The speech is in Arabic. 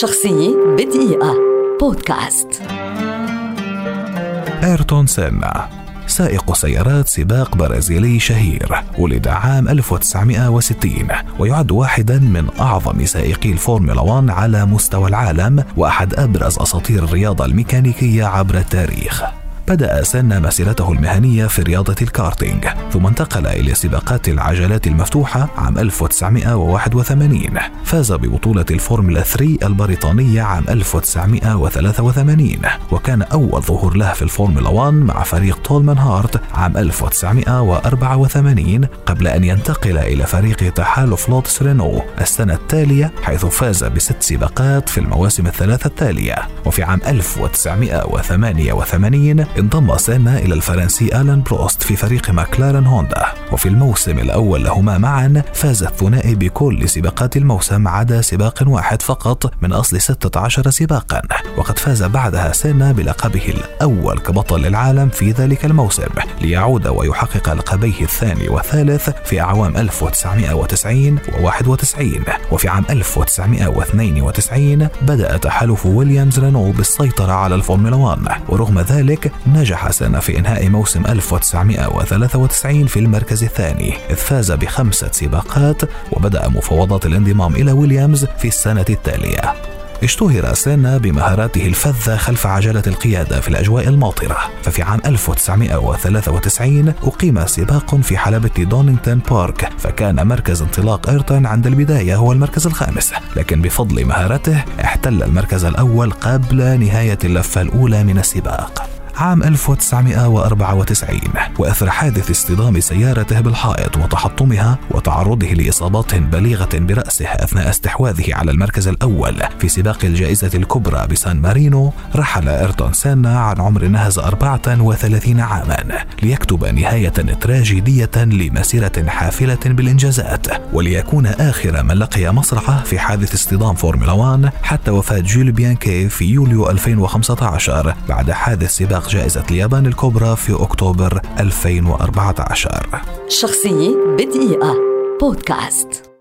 شخصية بدقيقة. بودكاست. آيرتون سينا سائق سيارات سباق برازيلي شهير. ولد عام 1960 ويعد واحدا من أعظم سائقي الفورمولا 1 على مستوى العالم وأحد أبرز أساطير الرياضة الميكانيكية عبر التاريخ. بدأ سينا مسيرته المهنية في رياضة الكارتينج ثم انتقل إلى سباقات العجلات المفتوحة عام 1981 فاز ببطولة الفورمولا 3 البريطانية عام 1983 وكان أول ظهور له في الفورمولا 1 مع فريق تولمان هارت عام 1984 قبل أن ينتقل إلى فريق تحالف لوتس رينو السنة التالية حيث فاز بست سباقات في المواسم الثلاثة التالية. وفي عام 1988 انضم سينا إلى الفرنسي آلان بروست في فريق ماكلارن هوندا. وفي الموسم الأول لهما معا فاز الثنائي بكل سباقات الموسم عدا سباق واحد فقط من أصل 16 سباقا. وقد فاز بعدها سينا بلقبه الأول كبطل العالم في ذلك الموسم ليعود ويحقق لقبيه الثاني والثالث في أعوام 1990 و91 وفي عام 1992 بدأ تحالف ويليامز رينو بالسيطرة على الفورمولا 1 ورغم ذلك نجح سينا في إنهاء موسم 1993 في المركز الثاني إذ فاز بخمسة سباقات وبدأ مفاوضات الانضمام إلى ويليامز في السنة التالية. اشتهر سينا بمهاراته الفذة خلف عجلة القيادة في الأجواء الماطرة. ففي عام 1993 أقيم سباق في حلبة دونينغتون بارك فكان مركز انطلاق إيرتون عند البداية هو المركز الخامس. لكن بفضل مهارته احتل المركز الأول قبل نهاية اللفة الأولى من السباق. عام 1994 وإثر حادث اصطدام سيارته بالحائط وتحطمها وتعرضه لإصابات بليغة برأسه أثناء استحواذه على المركز الأول. في سباق الجائزة الكبرى بسان مارينو رحل إيرتون سينا عن عمر ناهز 34 عاما ليكتب نهاية تراجيدية لمسيرة حافلة بالإنجازات وليكون آخر من لقي مصرعه في حادث اصطدام فورمولا 1 حتى وفاة جول بيانكي في يوليو 2015 بعد حادث سباق إطلاق جائزة اليابان الكبرى في أكتوبر 2014 شخصية بدقيقة. بودكاست.